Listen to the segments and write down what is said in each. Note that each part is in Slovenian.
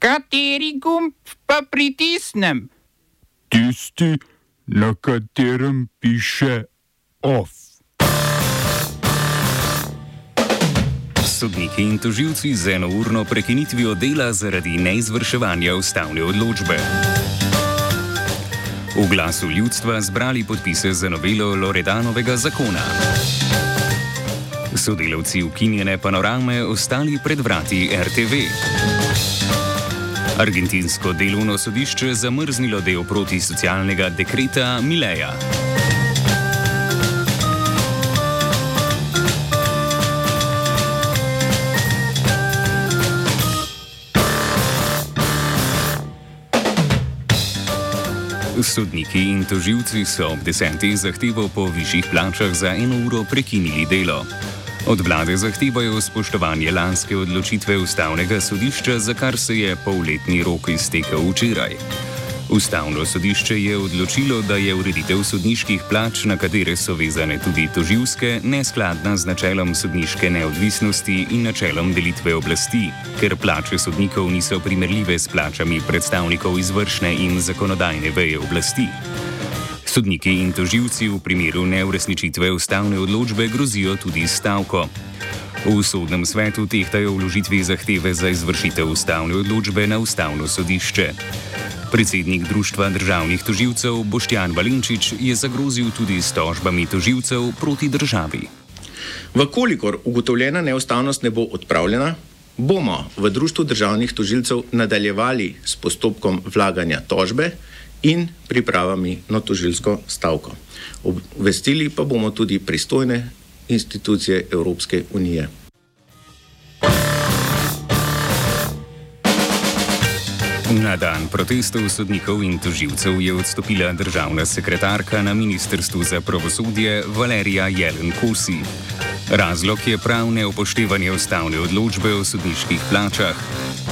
Kateri gumb pa pritisnem? Tisti, na katerem piše OF. Sodniki in tožilci z enourno prekinitvijo dela zaradi neizvrševanja ustavne odločbe. V glasu ljudstva zbrali podpise za novelo Loredanovega zakona. Sodelavci ukinjene panorame ostali pred vrati RTV. Argentinsko delovno sodišče zamrznilo del protisocialnega dekreta Mileja. Sodniki in toživci so ob desetih zahtevo po višjih plačah za eno uro prekinili delo. Od vlade zahtevajo spoštovanje lanske odločitve ustavnega sodišča, za kar se je polletni rok iztekel včeraj. Ustavno sodišče je odločilo, da je ureditev sodniških plač, na katere so vezane tudi toživske, neskladna z načelom sodniške neodvisnosti in načelom delitve oblasti, ker plače sodnikov niso primerljive s plačami predstavnikov izvršne in zakonodajne veje oblasti. Sodniki in toživci v primeru neuresničitve ustavne odločbe grozijo tudi stavko. V sodnem svetu tehtajo vložitvi zahteve za izvršitev ustavne odločbe na ustavno sodišče. Predsednik Društva državnih toživcev Boštjan Valenčič je zagrozil tudi s tožbami toživcev proti državi. Vkolikor ugotovljena neustavnost ne bo odpravljena, bomo v Društvu državnih tožilcev nadaljevali s postopkom vlaganja tožbe in pripravami na tožilsko stavko. Obvestili pa bomo tudi pristojne institucije Evropske unije. Na dan protestov sodnikov in toživcev je odstopila državna sekretarka na Ministrstvu za pravosodje Valerija Jelen Kosi. Razlog je prav neupoštevanje ustavne odločbe o sodniških plačah.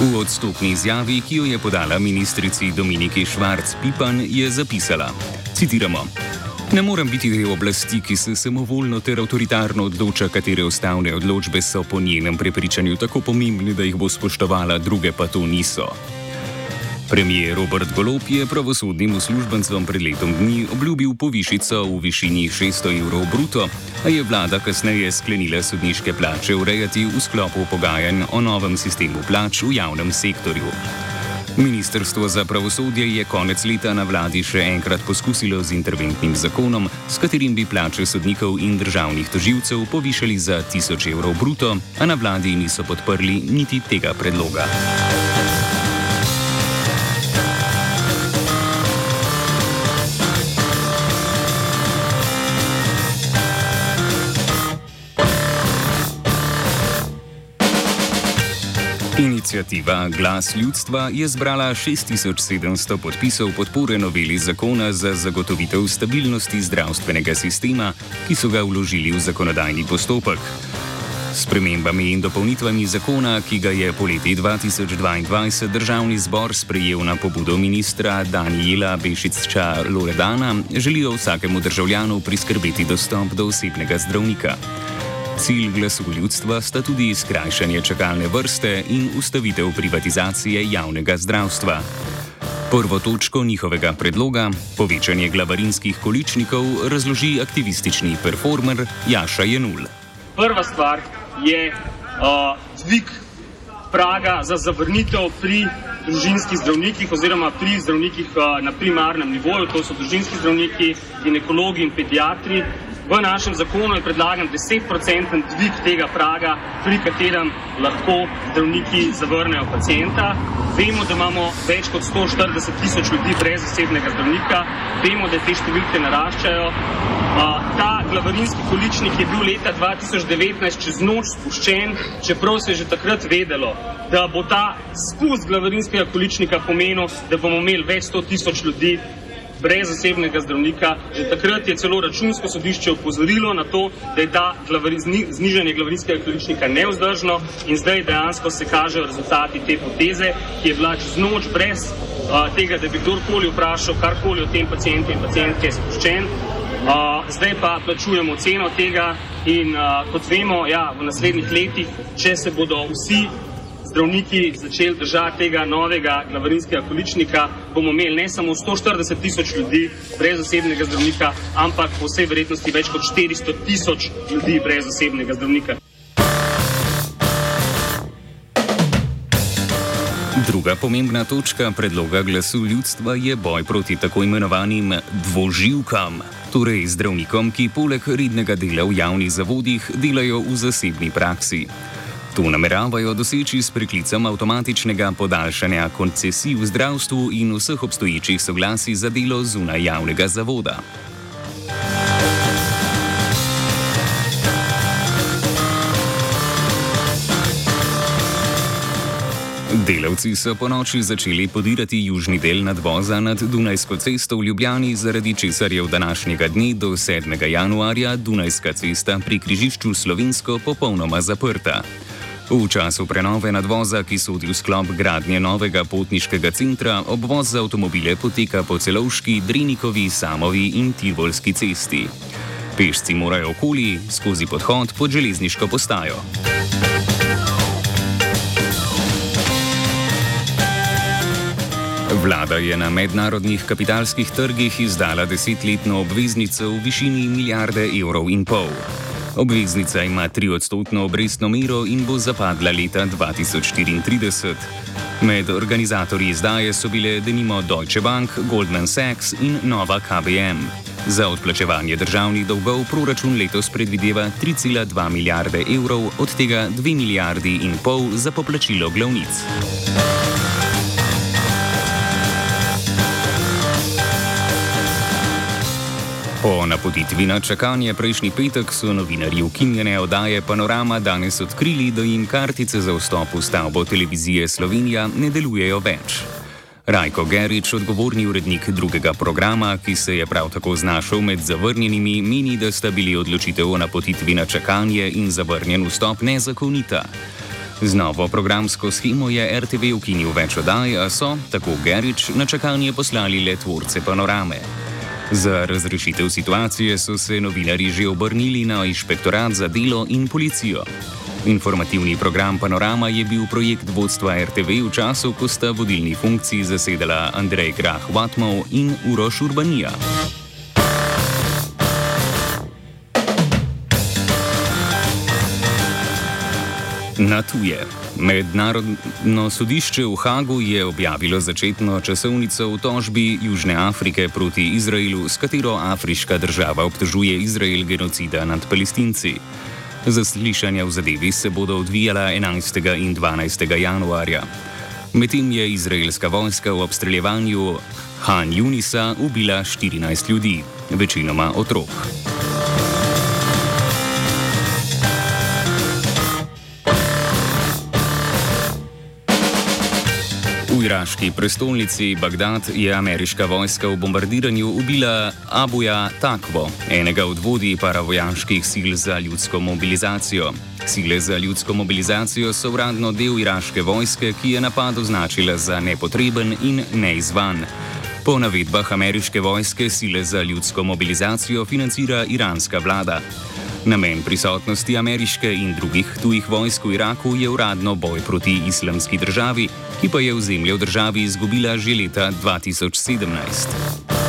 V odstopni izjavi, ki jo je podala ministrici Dominiki Švarc-Pipan, je zapisala: Citiramo. Ne morem biti del oblasti, ki se samovoljno ter avtoritarno odloča, katere ustavne odločbe so po njenem prepričanju tako pomembne, da jih bo spoštovala, druge pa to niso. Premijer Robert Golop je pravosodnim uslužbencem pred letom dni obljubil povišico v višini 600 evrov bruto, a je vlada kasneje sklenila sodniške plače urejati v sklopu pogajanj o novem sistemu plač v javnem sektorju. Ministrstvo za pravosodje je konec leta na vladi še enkrat poskusilo z interventnim zakonom, s katerim bi plače sodnikov in državnih toživcev povišali za 1000 evrov bruto, a na vladi niso podprli niti tega predloga. Inicijativa Glas ljudstva je zbrala 6700 podpisov podpore noveli zakona za zagotovitev stabilnosti zdravstvenega sistema, ki so ga vložili v zakonodajni postopek. S premembami in dopolnitvami zakona, ki ga je poleti 2022 državni zbor sprejel na pobudo ministra Daniela Bešiča Loredana, želijo vsakemu državljanu priskrbeti dostop do osebnega zdravnika. Cilj glasu ljudstva sta tudi skrajšanje čakalne vrste in ustavitev privatizacije javnega zdravstva. Prvo točko njihovega predloga, povečanje glavarinskih količnikov, razloži aktivistični performer Jaša Jenul. Prva stvar je uh, dvig praga za zavrnitev pri družinskih zdravnikih oziroma pri zdravnikih uh, na primarnem nivoju, to so družinski zdravniki, ginekologi in pediatri, V našem zakonu je predlagan 10-procenten dvig tega praga, pri katerem lahko zdravniki zavrnejo pacijenta. Vemo, da imamo več kot 140 tisoč ljudi brez zasebnega zdravnika, vemo, da te številke naraščajo. Ta glavarinski količnik je bil leta 2019 čez noč spuščen, čeprav se je že takrat vedelo, da bo ta spust glavarinskega količnika pomenil, da bomo imeli več 100 tisoč ljudi brez zasebnega zdravnika. Že takrat je celo računsko sodišče upozorilo na to, da je ta glavari, znižanje glavarinskega količnika neuzdržno in zdaj dejansko se kažejo rezultati te poteze, ki je bila čez noč brez a, tega, da bi kdorkoli vprašal karkoli o tem pacijentu in pacijentke spuščen. Uh, zdaj pa plačujemo ceno tega in uh, kot vemo, ja, v naslednjih letih, če se bodo vsi zdravniki začeli držati tega novega glavarinskega količnika, bomo imeli ne samo 140 tisoč ljudi brez zasebnega zdravnika, ampak po vsej verjetnosti več kot 400 tisoč ljudi brez zasebnega zdravnika. Druga pomembna točka predloga glasu ljudstva je boj proti tako imenovanim dvoživkam, torej zdravnikom, ki poleg rednega dela v javnih zavodih delajo v zasebni praksi. To nameravajo doseči s preklicem avtomatičnega podaljšanja koncesij v zdravstvu in vseh obstoječih soglasij za delo zunaj javnega zavoda. Delavci so po noči začeli podirati južni del nadvoza nad Dunajsko cesto v Ljubljani, zaradi česar je v današnjega dne do 7. januarja Dunajska cesta pri križišču Slovensko popolnoma zaprta. V času prenove nadvoza, ki sodi v sklop gradnje novega potniškega centra, obvoz za avtomobile poteka po celovški, Drenikovi, Samovi in Tivolski cesti. Pešci morajo okoli skozi podhod pod železniško postajo. Vlada je na mednarodnih kapitalskih trgih izdala desetletno obveznico v višini milijarde evrov in pol. Obveznica ima triodstotno obrestno mero in bo zapadla leta 2034. Med organizatorji izdaje so bile denimo Deutsche Bank, Goldman Sachs in Nova KBM. Za odplačevanje državnih dolgov proračun letos predvideva 3,2 milijarde evrov, od tega 2 milijardi in pol za poplačilo glavnic. Po napotitvi na čakanje prejšnji petek so novinarji ukinjene oddaje Panorama danes odkrili, da jim kartice za vstop v stavbo televizije Slovenija ne delujejo več. Rajko Gerič, odgovorni urednik drugega programa, ki se je prav tako znašel med zavrnjenimi, meni, da sta bili odločitev o napotitvi na čakanje in zavrnjen vstop nezakonita. Z novo programsko schemo je RTV ukinil več oddaj, a so, tako Gerič, na čakanje poslali le tvorce panorame. Za razrešitev situacije so se novinari že obrnili na inšpektorat za delo in policijo. Informativni program Panorama je bil projekt vodstva RTV v času, ko sta vodilni funkciji zasedala Andrej Grah Vatmov in Uroš Urbanija. Na tuje. Mednarodno sodišče v Hagu je objavilo začetno časovnico v tožbi Južne Afrike proti Izraelu, s katero afriška država obtožuje Izrael genocida nad palestinci. Zaslišanja v zadevi se bodo odvijala 11. in 12. januarja. Medtem je izraelska vojska v obstreljevanju Han Junisa ubila 14 ljudi, večinoma otrok. Iraški prestolnici Bagdad je ameriška vojska v bombardiranju ubila Abuja Takvo, enega od vodij paravojaških sil za ljudsko mobilizacijo. Sile za ljudsko mobilizacijo so uradno del iraške vojske, ki je napad označila za nepotreben in neizvan. Po navedbah ameriške vojske sile za ljudsko mobilizacijo financira iranska vlada. Namen prisotnosti ameriške in drugih tujih vojsk v Iraku je uradno boj proti islamski državi, ki pa je v državi izgubila že leta 2017.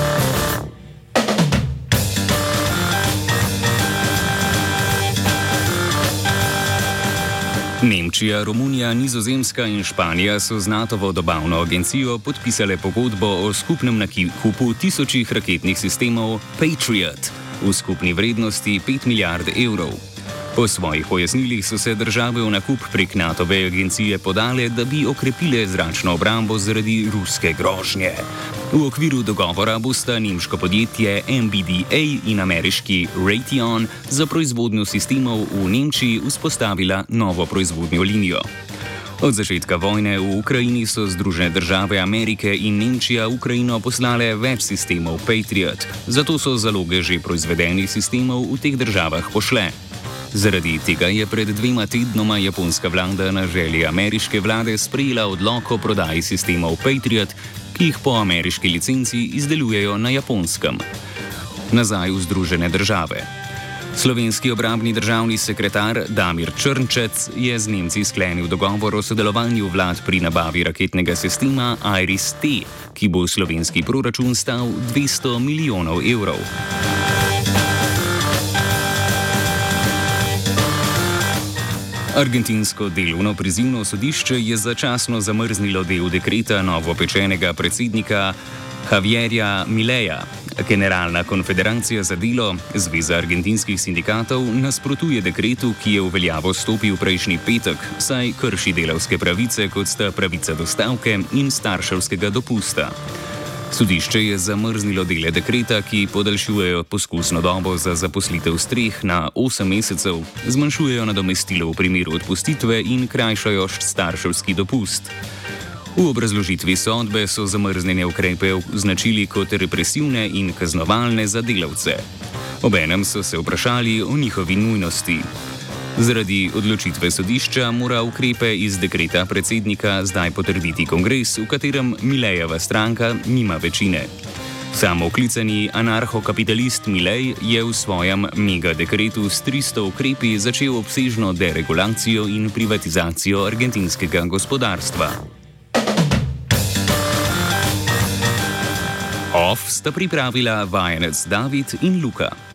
Nemčija, Romunija, Nizozemska in Španija so z NATO-vo dobavno agencijo podpisale pogodbo o skupnem nakupu tisočih raketnih sistemov Patriot v skupni vrednosti 5 milijard evrov. Po svojih pojasnilih so se države v nakup prek NATO-ve agencije podale, da bi okrepile zračno obrambo zaradi ruske grožnje. V okviru dogovora bosta nemško podjetje MBDA in ameriški Raytheon za proizvodnjo sistemov v Nemčiji vzpostavila novo proizvodnjo linijo. Od začetka vojne v Ukrajini so Združene države Amerike in Nemčija Ukrajino poslale več sistemov Patriot, zato so zaloge že proizvedenih sistemov v teh državah pošle. Zaradi tega je pred dvema tednoma japonska vlada na želji ameriške vlade sprejela odlok o prodaji sistemov Patriot, ki jih po ameriški licenci izdelujejo na japonskem. Nazaj v Združene države. Slovenski obrambni državni sekretar Damir Črnčec je z Nemci sklenil dogovor o sodelovanju vlad pri nabavi raketnega sistema IRIS-T, ki bo slovenski proračun stal 200 milijonov evrov. Argentinsko delovno prizivno sodišče je začasno zamrznilo del dekreta novopečenega predsednika Javierja Mileja. Generalna konfederacija za delo, Zveza argentinskih sindikatov, nasprotuje dekretu, ki je v veljavo stopil prejšnji petek, saj krši delavske pravice, kot sta pravica do stavke in starševskega dopusta. Sodišče je zamrznilo dele dekreta, ki podaljšujejo poskusno dobo za zaposlitev streh na 8 mesecev, zmanjšujejo nadomestilo v primeru odpustitve in krajšajo starševski dopust. V obrazložitvi sodbe so zamrznjene ukrepe označili kot represivne in kaznovalne za delavce. Obenem so se vprašali o njihovi nujnosti. Zaradi odločitve sodišča mora ukrepe iz dekreta predsednika zdaj potrditi kongres, v katerem Milejeva stranka nima večine. Samooklicani anarcho-kapitalist Milej je v svojem mega dekretu s 300 ukrepi začel obsežno deregulacijo in privatizacijo argentinskega gospodarstva. OF sta pripravila vajenec David in Luka.